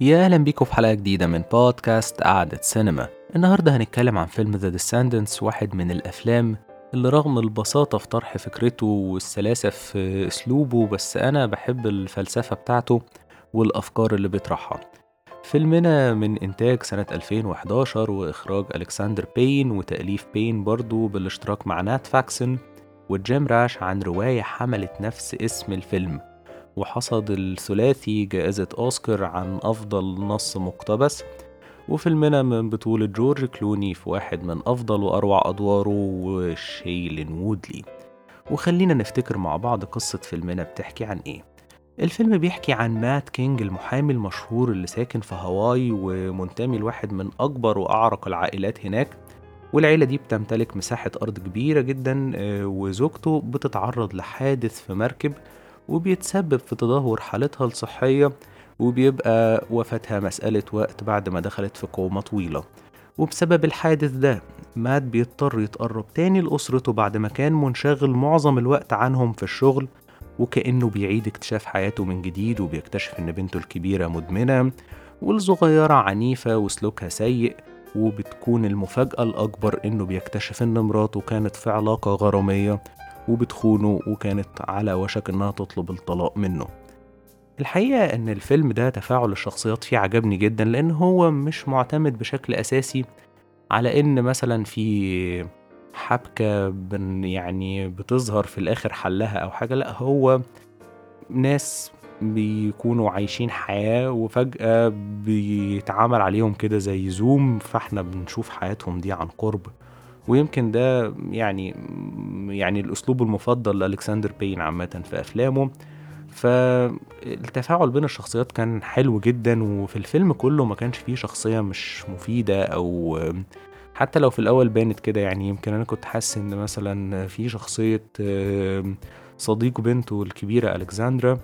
يا أهلا بيكم في حلقة جديدة من بودكاست قعدة سينما. النهاردة هنتكلم عن فيلم The Descendants واحد من الأفلام اللي رغم البساطة في طرح فكرته والسلاسة في أسلوبه بس أنا بحب الفلسفة بتاعته والأفكار اللي بيطرحها. فيلمنا من إنتاج سنة 2011 وإخراج ألكسندر باين وتأليف باين برضو بالاشتراك مع نات فاكسون وجيم راش عن رواية حملت نفس اسم الفيلم. وحصد الثلاثي جائزة أوسكار عن أفضل نص مقتبس. وفيلمنا من بطولة جورج كلوني في واحد من أفضل وأروع أدواره وشيلين وودلي. وخلينا نفتكر مع بعض قصة فيلمنا بتحكي عن إيه. الفيلم بيحكي عن مات كينج المحامي المشهور اللي ساكن في هاواي ومنتمي لواحد من أكبر وأعرق العائلات هناك. والعيلة دي بتمتلك مساحة أرض كبيرة جدا آه، وزوجته بتتعرض لحادث في مركب وبيتسبب في تدهور حالتها الصحية وبيبقى وفاتها مسألة وقت بعد ما دخلت في كومة طويلة. وبسبب الحادث ده مات بيضطر يتقرب تاني لأسرته بعد ما كان منشغل معظم الوقت عنهم في الشغل وكأنه بيعيد اكتشاف حياته من جديد وبيكتشف إن بنته الكبيرة مدمنة والصغيرة عنيفة وسلوكها سيء وبتكون المفاجأة الأكبر إنه بيكتشف إن مراته كانت في علاقة غرامية. وبتخونه وكانت على وشك إنها تطلب الطلاق منه. الحقيقة إن الفيلم ده تفاعل الشخصيات فيه عجبني جدا لأن هو مش معتمد بشكل أساسي على إن مثلا في حبكة يعني بتظهر في الآخر حلها أو حاجة لأ هو ناس بيكونوا عايشين حياة وفجأة بيتعمل عليهم كده زي زوم فإحنا بنشوف حياتهم دي عن قرب. ويمكن ده يعني يعني الأسلوب المفضل لألكسندر بين عامة في أفلامه. فالتفاعل بين الشخصيات كان حلو جدا وفي الفيلم كله ما كانش فيه شخصية مش مفيدة أو حتى لو في الأول بانت كده يعني يمكن أنا كنت حاسس إن مثلا في شخصية صديق بنته الكبيرة ألكسندرا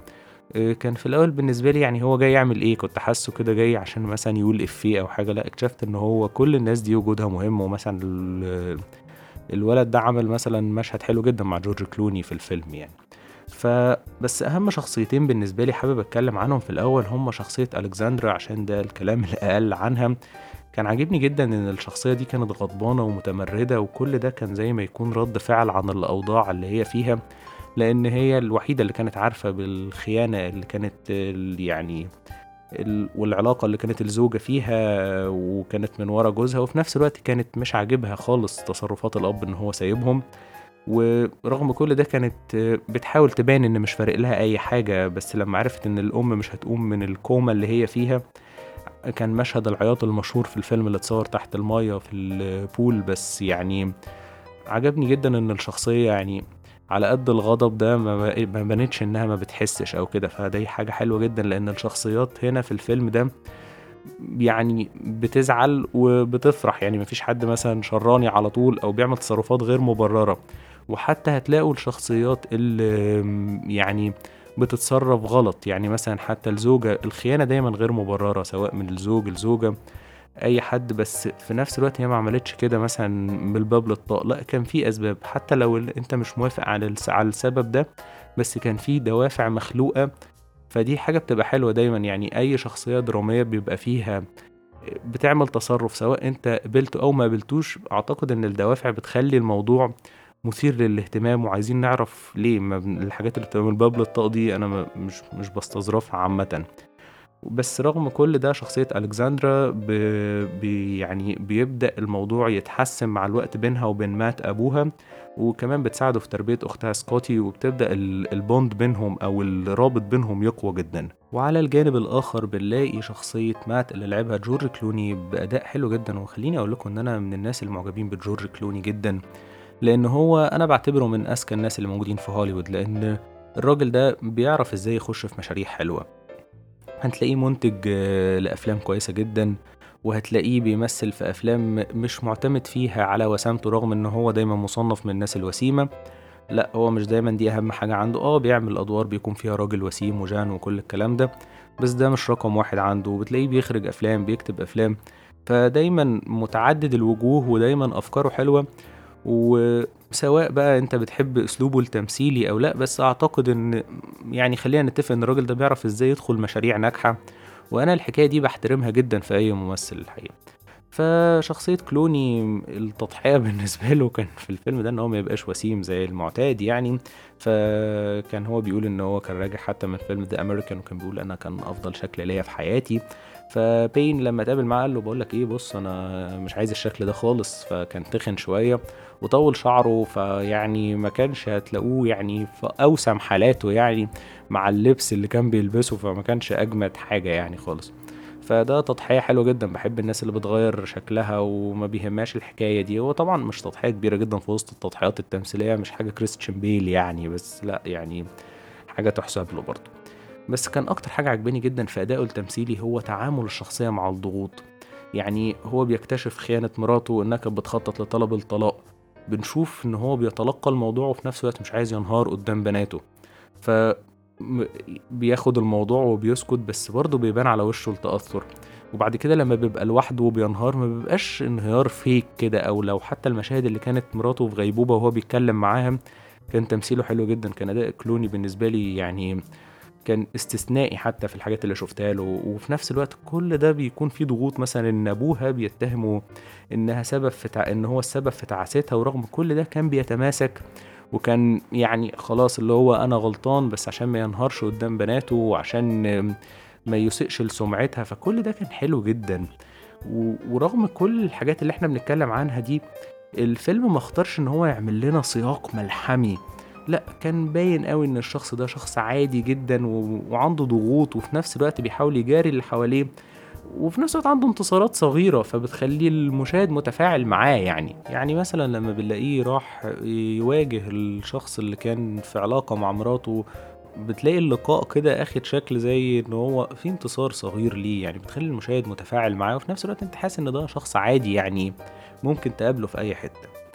كان في الأول بالنسبة لي يعني هو جاي يعمل إيه؟ كنت حاسه كده جاي عشان مثلا يقول إفيه أو حاجة لأ اكتشفت إن هو كل الناس دي وجودها مهم ومثلا الولد ده عمل مثلا مشهد حلو جدا مع جورج كلوني في الفيلم يعني. فبس أهم شخصيتين بالنسبة لي حابب أتكلم عنهم في الأول هم شخصية ألكسندرا عشان ده الكلام اللي أقل عنها. كان عاجبني جدا إن الشخصية دي كانت غضبانة ومتمردة وكل ده كان زي ما يكون رد فعل عن الأوضاع اللي هي فيها. لأن هي الوحيدة اللي كانت عارفة بالخيانة اللي كانت يعني والعلاقة اللي كانت الزوجة فيها وكانت من ورا جوزها وفي نفس الوقت كانت مش عاجبها خالص تصرفات الأب إن هو سايبهم. ورغم كل ده كانت بتحاول تبان إن مش فارق لها أي حاجة بس لما عرفت إن الأم مش هتقوم من الكومة اللي هي فيها كان مشهد العياط المشهور في الفيلم اللي اتصور تحت المية في البول بس يعني عجبني جدا إن الشخصية يعني على قد الغضب ده ما بانتش إنها ما بتحسش أو كده. فدي حاجة حلوة جدا لأن الشخصيات هنا في الفيلم ده يعني بتزعل وبتفرح. يعني مفيش حد مثلا شراني على طول أو بيعمل تصرفات غير مبررة. وحتى هتلاقوا الشخصيات اللي يعني بتتصرف غلط. يعني مثلا حتى الزوجة الخيانة دايما غير مبررة سواء من الزوج الزوجة أي حد بس في نفس الوقت هي ما عملتش كده مثلا من الباب للطاق. لا كان في أسباب. حتى لو أنت مش موافق على على السبب ده بس كان في دوافع مخلوقة. فدي حاجة بتبقى حلوة دايما. يعني أي شخصية درامية بيبقى فيها بتعمل تصرف سواء أنت قبلته أو ما قبلتوش. أعتقد إن الدوافع بتخلي الموضوع مثير للاهتمام. وعايزين نعرف ليه؟ الحاجات اللي بتبقى من الباب للطاق دي أنا مش مش بستظرفها عامة. بس رغم كل ده شخصية ألكسندرا يعني بيبدأ الموضوع يتحسن مع الوقت بينها وبين مات أبوها وكمان بتساعده في تربية أختها سكوتي وبتبدأ ال bond بينهم أو الرابط بينهم يقوى جدا. وعلى الجانب الآخر بنلاقي شخصية مات اللي لعبها جورج كلوني بأداء حلو جدا. وخليني أقول لكم إن أنا من الناس المعجبين بجورج كلوني جدا لأن هو أنا بعتبره من أذكى الناس اللي موجودين في هوليوود لأن الراجل ده بيعرف إزاي يخش في مشاريع حلوة. هتلاقيه منتج آه، لأفلام كويسة جدا وهتلاقيه بيمثل في أفلام مش معتمد فيها على وسامته رغم إن هو دايما مصنف من الناس الوسيمة. لا هو مش دايما دي أهم حاجة عنده. آه بيعمل أدوار بيكون فيها راجل وسيم وجان وكل الكلام ده بس ده مش رقم واحد عنده. وبتلاقيه بيخرج أفلام بيكتب أفلام فدايما متعدد الوجوه ودايما أفكاره حلوة. وسواء بقى انت بتحب اسلوبه التمثيلي أو لا بس اعتقد ان يعني خلينا نتفق ان الراجل ده بيعرف إزاي يدخل مشاريع ناجحة وأنا الحكاية دي باحترمها جدًا في أي ممثل الحقيقة. فشخصية كلوني التضحية بالنسبة له كان في الفيلم ده إن هو ما يبقاش وسيم زي المعتاد يعني، فكان هو بيقول إن هو كان راجع حتى من فيلم The American وكان بيقول أنا كان أفضل شكل ليّا في حياتي، فبين لمّا اتقابل معاه قال له: "باقول لك إيه بُص أنا مش عايز الشكل ده خالص." فكان تخن شوية وطوّل شعره، فيعني ما كانش هتلاقوه يعني في أوسم حالاته يعني مع اللبس اللي كان بيلبسه، فما كانش أجمد حاجة يعني خالص. فده تضحية حلوة جدًا، باحب الناس اللي بتغيّر شكلها وما بيهمهاش الحكاية دي، هو طبعًا مش تضحية كبيرة جدًا في وسط التضحيات التمثيلية، مش حاجة كريستيان بيل يعني، بس لأ يعني حاجة تُحسب له برضه. بس كان أكتر حاجة عاجباني جدًا في أدائه التمثيلي هو تعامل الشخصية مع الضغوط، يعني هو بيكتشف خيانة مراته إنها كانت بتخطط لطلب الطلاق، بنشوف إن هو بيتلقّى الموضوع وفي نفس الوقت مش عايز ينهار قدّام بناته، ف بياخد الموضوع وبيسكت بس برضه بيبان على وشه التأثُّر، وبعد كده لمّا بيبقى لوحده وبينهار ما بيبقاش انهيار fake كده أو لو حتى المشاهد اللي كانت مراته في غيبوبة وهو بيتكلم معاها، كان تمثيله حلو جدًا، كان أداء كلوني بالنسبة لي يعني كان استثنائي حتى في الحاجات اللي شُفتها له، وفي نفس الوقت كل ده بيكون فيه ضغوط. مثلًا إن أبوها بيتهمه إنها سبب في تع إن هو السبب في تعاستها ورغم كل ده كان بيتماسك. وكان يعني خلاص اللي هو أنا غلطان بس عشان ما ينهارش قدّام بناته وعشان ما يُسيئش لسُمعتها، فكل ده كان حلو جدًا. و ورغم كل الحاجات اللي إحنا بنتكلم عنها دي، الفيلم ما اختارش إن هو يعمل لنا سياق ملحمي، لأ كان باين أوي إن الشخص ده شخص عادي جدًا وعنده ضغوط وفي نفس الوقت بيحاول يجاري اللي حواليه، وفي نفس الوقت عنده انتصارات صغيرة فبتخلّي المشاهد متفاعل معاه يعني، يعني مثلًا لمّا بنلاقيه راح يواجه الشخص اللي كان في علاقة مع مراته، بتلاقي اللقاء كده آخد شكل زي إن هو في انتصار صغير ليه، يعني بتخلّي المشاهد متفاعل معاه وفي نفس الوقت أنت حاسس إن ده شخص عادي يعني ممكن تقابله في أي حتة.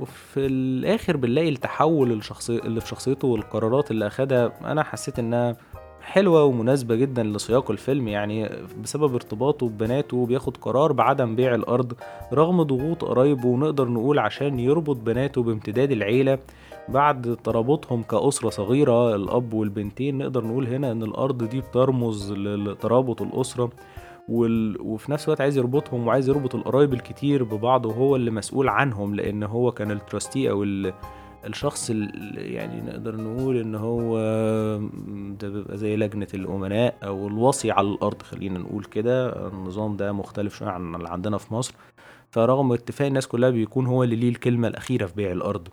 وفي الآخر بنلاقي التحول الشخصي اللي في شخصيته والقرارات اللي أخدها أنا حسيت إنها حلوة ومناسبة جدًا لسياق الفيلم، يعني بسبب ارتباطه ببناته بياخد قرار بعدم بيع الأرض رغم ضغوط قرايبه ونقدر نقول عشان يربط بناته بامتداد العيلة. بعد ترابطهم كأسرة صغيرة الأب والبنتين نقدر نقول هنا إن الأرض دي بترمز لترابط الأسرة. وال وفي نفس الوقت عايز يربطهم وعايز يربط القرايب الكتير ببعض وهو اللي مسؤول عنهم، لإن هو كان الtrustee أو ال الشخص ال يعني نقدر نقول إن هو ده بيبقى زي لجنة الأمناء أو الوصي على الأرض خلّينا نقول كده، النظام ده مختلف شوية عن اللي عندنا في مصر، فرغم اتفاق الناس كلها بيكون هو اللي ليه الكلمة الأخيرة في بيع الأرض،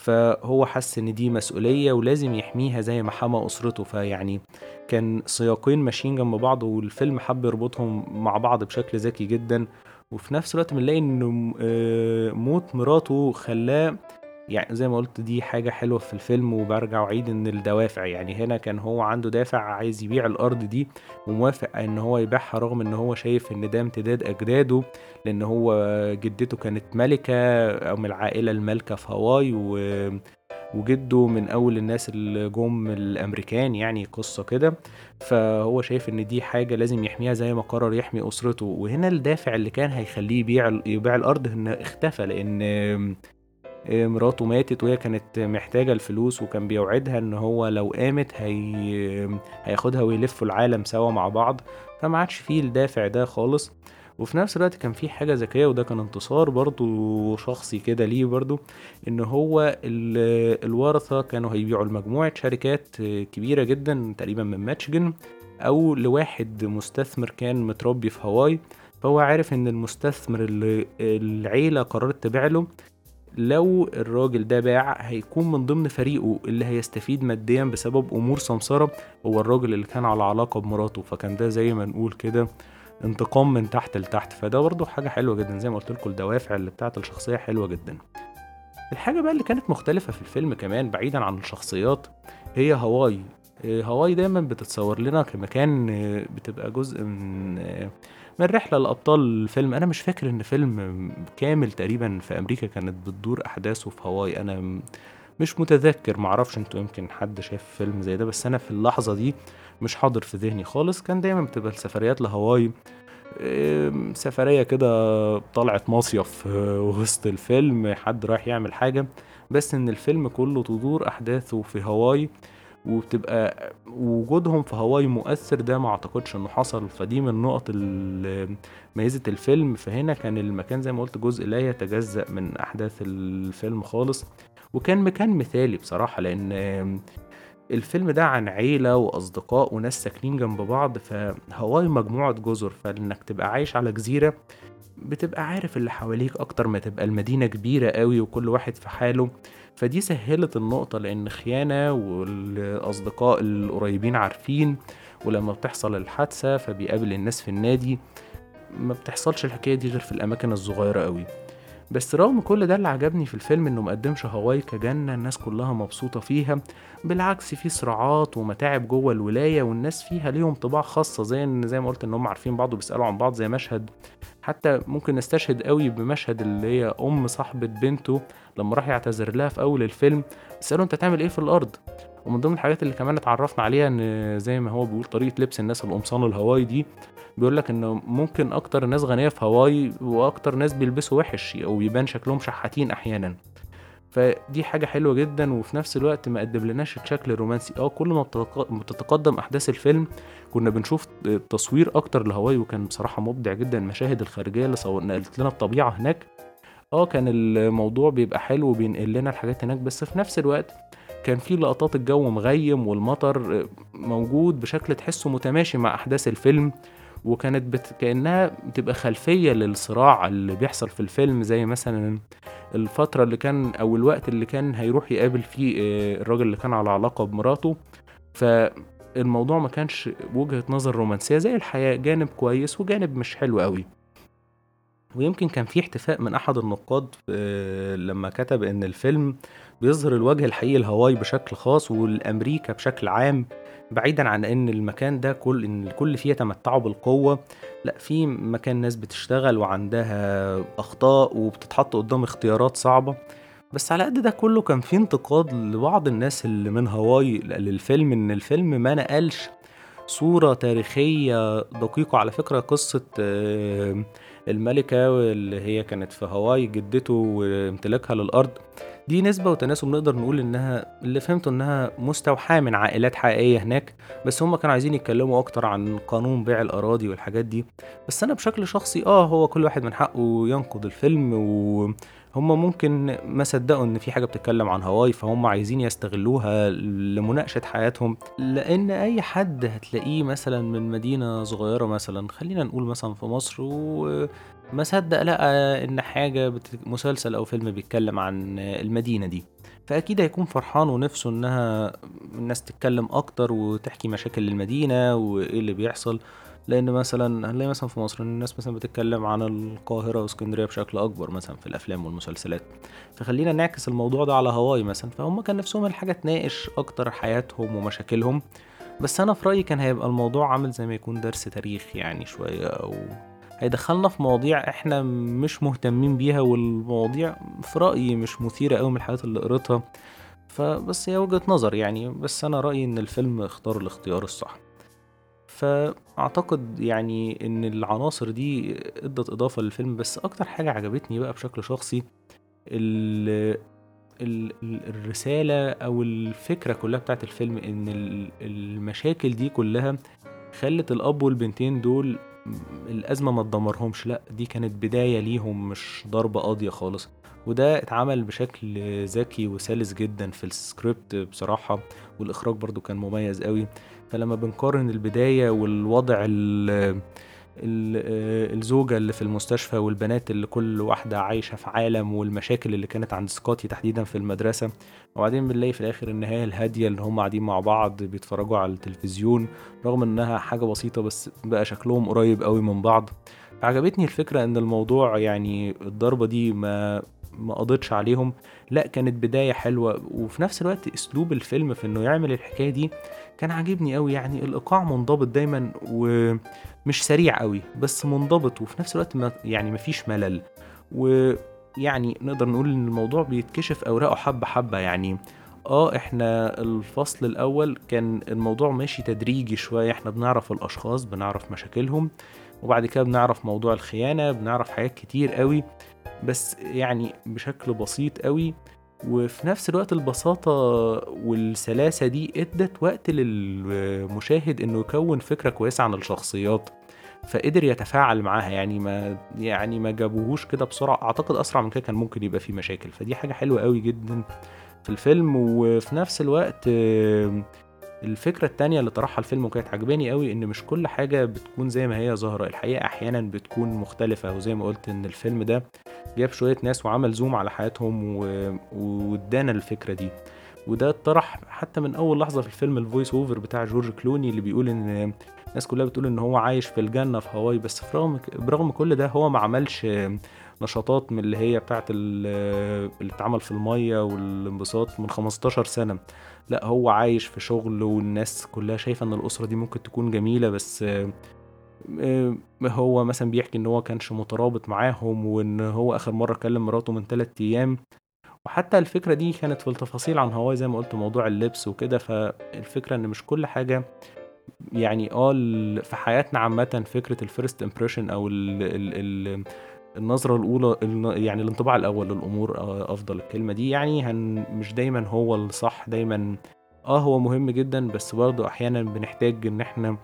فهو حَس إن دي مسؤولية ولازم يحميها زي ما حمى أسرته، فيعني كان سياقين ماشيين جنب بعض والفيلم حَب يربطهم مع بعض بشكل ذكي جدًا، وفي نفس الوقت بنلاقي م آآ موت مراته خلّاه يعني زي ما قُلت دي حاجة حلوة في الفيلم وبارجع وأعيد إن الدوافع، يعني هنا كان هو عنده دافع عايز يبيع الأرض دي وموافق إن هو يبيعها رغم إن هو شايف إن ده امتداد أجداده، لإن هو جدته كانت ملكة أو من العائلة المالكة في هاواي و وجده من أول الناس اللي جُم الأمريكان يعني قصة كده، فهو شايف إن دي حاجة لازم يحميها زي ما قرر يحمي أسرته، وهنا الدافع اللي كان هيخلّيه يبيع يبيع الأرض إنه اختفى آآ مراته ماتت وهي كانت محتاجة الفلوس وكان بيوعدها إن هو لو قامت هي هياخدها ويلفوا العالم سوا مع بعض، فما عادش في الدافع ده خالص، وفي نفس الوقت كان في حاجة ذكية وده كان انتصار برضه شخصي كده ليه برضه، إن هو ال الورثة كانوا هيبيعوا لمجموعة شركات كبيرة جدًا تقريبًا من ميتشيجن أو لواحد مستثمر كان متربي في هاواي، فهو عارف إن المستثمر اللي العيلة قررت تبيع له لو الراجل ده باع هيكون من ضمن فريقه اللي هيستفيد ماديًا بسبب أمور سمسرة. هو الراجل اللي كان على علاقة بمراته، فكان ده زي ما نقول كده انتقام من تحت لتحت، فده برضه حاجة حلوة جدًا زي ما قُلت لكم الدوافع اللي بتاعة الشخصية حلوة جدًا. الحاجة بقى اللي كانت مختلفة في الفيلم كمان بعيدًا عن الشخصيات هي هاواي، آآ هاواي دايمًا بتتصور لنا كمكان بتبقى جزء من من رحلة لأبطال الفيلم، أنا مش فاكر إن فيلم كامل تقريبًا في أمريكا كانت بتدور أحداثه في هاواي، أنا م مش متذكر. ما أعرفش أنتم يمكن حد شاف فيلم زي ده، بس أنا في اللحظة دي مش حاضر في ذهني خالص، كان دايمًا بتبقى السفريات لهاواي. سفرية كده طلعة مصيف وسط الفيلم، حد رايح يعمل حاجة، بس إن الفيلم كله تدور أحداثه في هاواي، وبتبقى وجودهم في هاواي مؤثر ده ما اعتقدش انه حصل. فدي من نقط ميزة الفيلم. فهنا كان المكان زي ما قلت جزء لا يتجزأ من أحداث الفيلم خالص. وكان مكان مثالي بصراحة لأن الفيلم ده عن عيلة وأصدقاء وناس ساكنين جنب بعض فهاواي مجموعة جزر فإنك تبقى عايش على جزيرة بتبقى عارف اللي حواليك أكتر ما تبقى المدينة كبيرة قوي وكل واحد في حاله. فدي سهلت النقطة لأن خيانة والأصدقاء القريبين عارفين ولما بتحصل الحادثة فبيقابل الناس في النادي. ما بتحصلش الحكاية دي غير في الأماكن الصغيرة قوي. بس رغم كل ده اللي عجبني في الفيلم إنه مقدمش هواي كجنة الناس كلها مبسوطة فيها بالعكس في صراعات ومتاعب جوه الولاية والناس فيها ليهم طباع خاصة زي ان زي ما قلت إن هم عارفين بعض وبيسألوا عن بعض زي مشهد حتى ممكن نستشهد قوي بمشهد اللي هي أم صاحبة بنته لما راح يعتذر لها في أول الفيلم بيسألوا أنت تعمل إيه في الأرض؟ ومن ضمن الحاجات اللي كمان اتعرفنا عليها إن زي ما هو بيقول طريقة لبس الناس القمصان الهواي دي بيقول لك إنه ممكن أكتر ناس غنية في هواي وأكتر ناس بيلبسوا وحش أو يبان شكلهم شحاتين أحيانا. فدي حاجة حلوة جدا وفي نفس الوقت ما قدملناش الشكل الرومانسي. آه كل ما بتتقدم أحداث الفيلم كنا بنشوف تصوير أكتر لهواي وكان بصراحة مبدع جدا. المشاهد الخارجية اللي نقلت لنا الطبيعة هناك. آه كان الموضوع بيبقى حلو وبينقل لنا الحاجات هناك بس في نفس الوقت كان في لقطات الجو مغيم والمطر موجود بشكل تحسه متماشي مع أحداث الفيلم وكانت بت... كأنها بتبقى خلفية للصراع اللي بيحصل في الفيلم زي مثلا الفترة اللي كان أو الوقت اللي كان هيروح يقابل فيه آه، الراجل اللي كان على علاقة بمراته. فالموضوع ما كانش وجهة نظر رومانسية زي الحياة جانب كويس وجانب مش حلو قوي. ويمكن كان في احتفاء من أحد النقاد آه، لما كتب إن الفيلم بيظهر الوجه الحقيقي لهاواي بشكل خاص والأمريكا بشكل عام بعيدا عن إن المكان ده كل إن الكل فيه يتمتعوا بالقوة لأ في مكان ناس بتشتغل وعندها أخطاء وبتتحط قدام اختيارات صعبة. بس على قد ده كله كان في انتقاد لبعض الناس اللي من هواي للفيلم إن الفيلم ما نقلش صورة تاريخية دقيقة على فكرة قصة آه، الملكة اللي هي كانت في هواي جدته وامتلاكها للأرض. دي نسبة وتناسب نقدر نقول إنها اللي فهمته إنها مستوحاة من عائلات حقيقية هناك بس هما كانوا عايزين يتكلموا أكتر عن قانون بيع الأراضي والحاجات دي. بس أنا بشكل شخصي آه هو كل واحد من حقه ينقد الفيلم و هما ممكن ما صدقوا إن في حاجة بتتكلم عن هواي فهم عايزين يستغلوها لمناقشة حياتهم. لأن أي حد هتلاقيه مثلا من مدينة صغيرة مثلا خلينا نقول مثلا في مصر وما صدق لقى إن حاجة مسلسل أو فيلم بيتكلم عن المدينة دي. فأكيد هيكون فرحان ونفسه إنها الناس تتكلم أكتر وتحكي مشاكل المدينة وإيه اللي بيحصل. لأن مثلا هنلاقي مثلا في مصر إن الناس مثلا بتتكلم عن القاهرة وإسكندرية بشكل أكبر مثلا في الأفلام والمسلسلات. فخلينا نعكس الموضوع ده على هواي مثلا. فهم كان نفسهم الحاجة تناقش أكتر حياتهم ومشاكلهم. بس أنا في رأيي كان هيبقى الموضوع عامل زي ما يكون درس تاريخ يعني شوية أو هيدخلنا في مواضيع إحنا مش مهتمين بيها والمواضيع في رأيي مش مثيرة قوي من الحاجات اللي قريتها. فبس هي وجهة نظر يعني بس أنا رأيي إن الفيلم اختار الاختيار الصح. فأعتقد يعني إن العناصر دي إدت إضافة للفيلم. بس أكتر حاجة عجبتني بقى بشكل شخصي ال الرسالة أو الفكرة كلها بتاعت الفيلم إن المشاكل دي كلها خلت الأب والبنتين دول الأزمة ما تدمرهمش لأ دي كانت بداية ليهم مش ضربة قاضية خالص. وده اتعمل بشكل ذكي وسلس جدا في السكريبت بصراحة والإخراج برضو كان مميز قوي. فلما بنقارن البداية والوضع ال الزوجة اللي في المستشفى والبنات اللي كل واحدة عايشة في عالم والمشاكل اللي كانت عند سكوتي تحديدا في المدرسة. وبعدين بنلاقي في الآخر النهاية الهادية اللي هم قاعدين مع بعض بيتفرجوا على التلفزيون رغم إنها حاجة بسيطة بس بقى شكلهم قريب قوي من بعض. عجبتني الفكرة إن الموضوع يعني الضربة دي ما ما قضيتش عليهم. لا كانت بداية حلوة. وفي نفس الوقت أسلوب الفيلم في إنه يعمل الحكاية دي كان عاجبني قوي يعني الإيقاع منضبط دايما ومش سريع قوي بس منضبط وفي نفس الوقت ما يعني مفيش ملل. ويعني نقدر نقول إن الموضوع بيتكشف أوراقه حبة حبة يعني. آه إحنا الفصل الأول كان الموضوع ماشي تدريجي شوية إحنا بنعرف الأشخاص بنعرف مشاكلهم وبعد كده بنعرف موضوع الخيانة بنعرف حاجات كتير قوي. بس يعني بشكل بسيط قوي وفي نفس الوقت البساطة والسلاسة دي ادت وقت للمشاهد انه يكون فكرة كويسة عن الشخصيات فقدر يتفاعل معاها. يعني ما يعني ما جابوهوش كده بسرعة. أعتقد أسرع من كده كان ممكن يبقى فيه مشاكل. فدي حاجة حلوة قوي جدا في الفيلم. وفي نفس الوقت الفكرة التانية اللي طرحها الفيلم وكانت عجباني قوي إن مش كل حاجة بتكون زي ما هي ظاهرة. الحقيقة أحيانا بتكون مختلفة وزي ما قلت إن الفيلم ده جاب شوية ناس وعمل zoom على حياتهم وادانا الفكرة دي. وده اتطرح حتى من أول لحظة في الفيلم ال voice over بتاع جورج كلوني اللي بيقول إن الناس كلها بتقول إن هو عايش في الجنة في هاواي بس برغم كل ده هو ما عملش نشاطات من اللي هي بتاعت ال- اللي اتعمل في المية والانبساط من 15 سنة. لا هو عايش في شغل والناس كلها شايفة إن الأسرة دي ممكن تكون جميلة بس آه، آه، هو مثلا بيحكي إن هو كانش مترابط معاهم وإن هو آخر مرة كلم مراته من 3 أيام. وحتى الفكرة دي كانت في التفاصيل عن هواي زي ما قلت موضوع اللبس وكده. فالفكرة إن مش كل حاجة يعني آه في حياتنا عامة فكرة ال first impression أو ال ال ال النظرة الأولى يعني الانطباع الأول للأمور آه، أفضل. الكلمة دي يعني هن مش دايما هو الصح دايما آه هو مهم جدا بس برضه أحيانا بنحتاج إن إحنا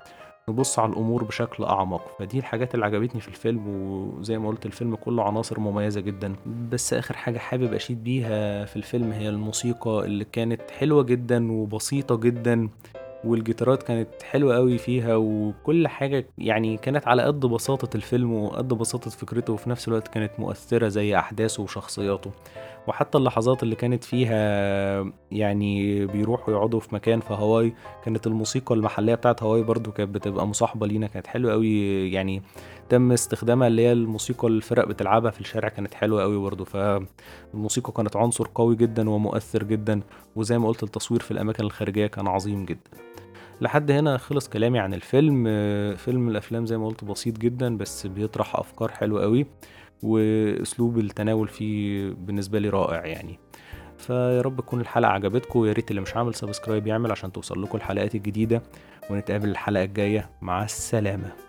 نبص على الأمور بشكل أعمق. فدي الحاجات اللي عجبتني في الفيلم وزي ما قلت الفيلم كله عناصر مميزة جدا. بس آخر حاجة حابب أشيد بيها في الفيلم هي الموسيقى اللي كانت حلوة جدا وبسيطة جدا. والجيتارات كانت حلوة قوي فيها وكل حاجة يعني كانت على قد بساطة الفيلم وقد بساطة فكرته وفي نفس الوقت كانت مؤثرة زي أحداثه وشخصياته. وحتى اللحظات اللي كانت فيها يعني بيروحوا يقعدوا في مكان في هاواي كانت الموسيقى المحلية بتاعت هاواي برضو كانت بتبقى مصاحبة لينا كانت حلوة قوي يعني تم استخدامها اللي هي الموسيقى اللي الفرق بتلعبها في الشارع كانت حلوة قوي برضو فالموسيقى كانت عنصر قوي جدا ومؤثر جدا وزي ما قلت التصوير في الأماكن الخارجية كان عظيم جدا. لحد هنا خلص كلامي عن الفيلم. فيلم الأفلام زي ما قلت بسيط جدا بس بيطرح أفكار حلوة قوي وأسلوب التناول فيه بالنسبة لي رائع يعني. فيا رب تكون الحلقة عجبتكم ويا ريت اللي مش عامل subscribe يعمل عشان توصل لكم الحلقات الجديدة ونتقابل الحلقة الجاية. مع السلامة.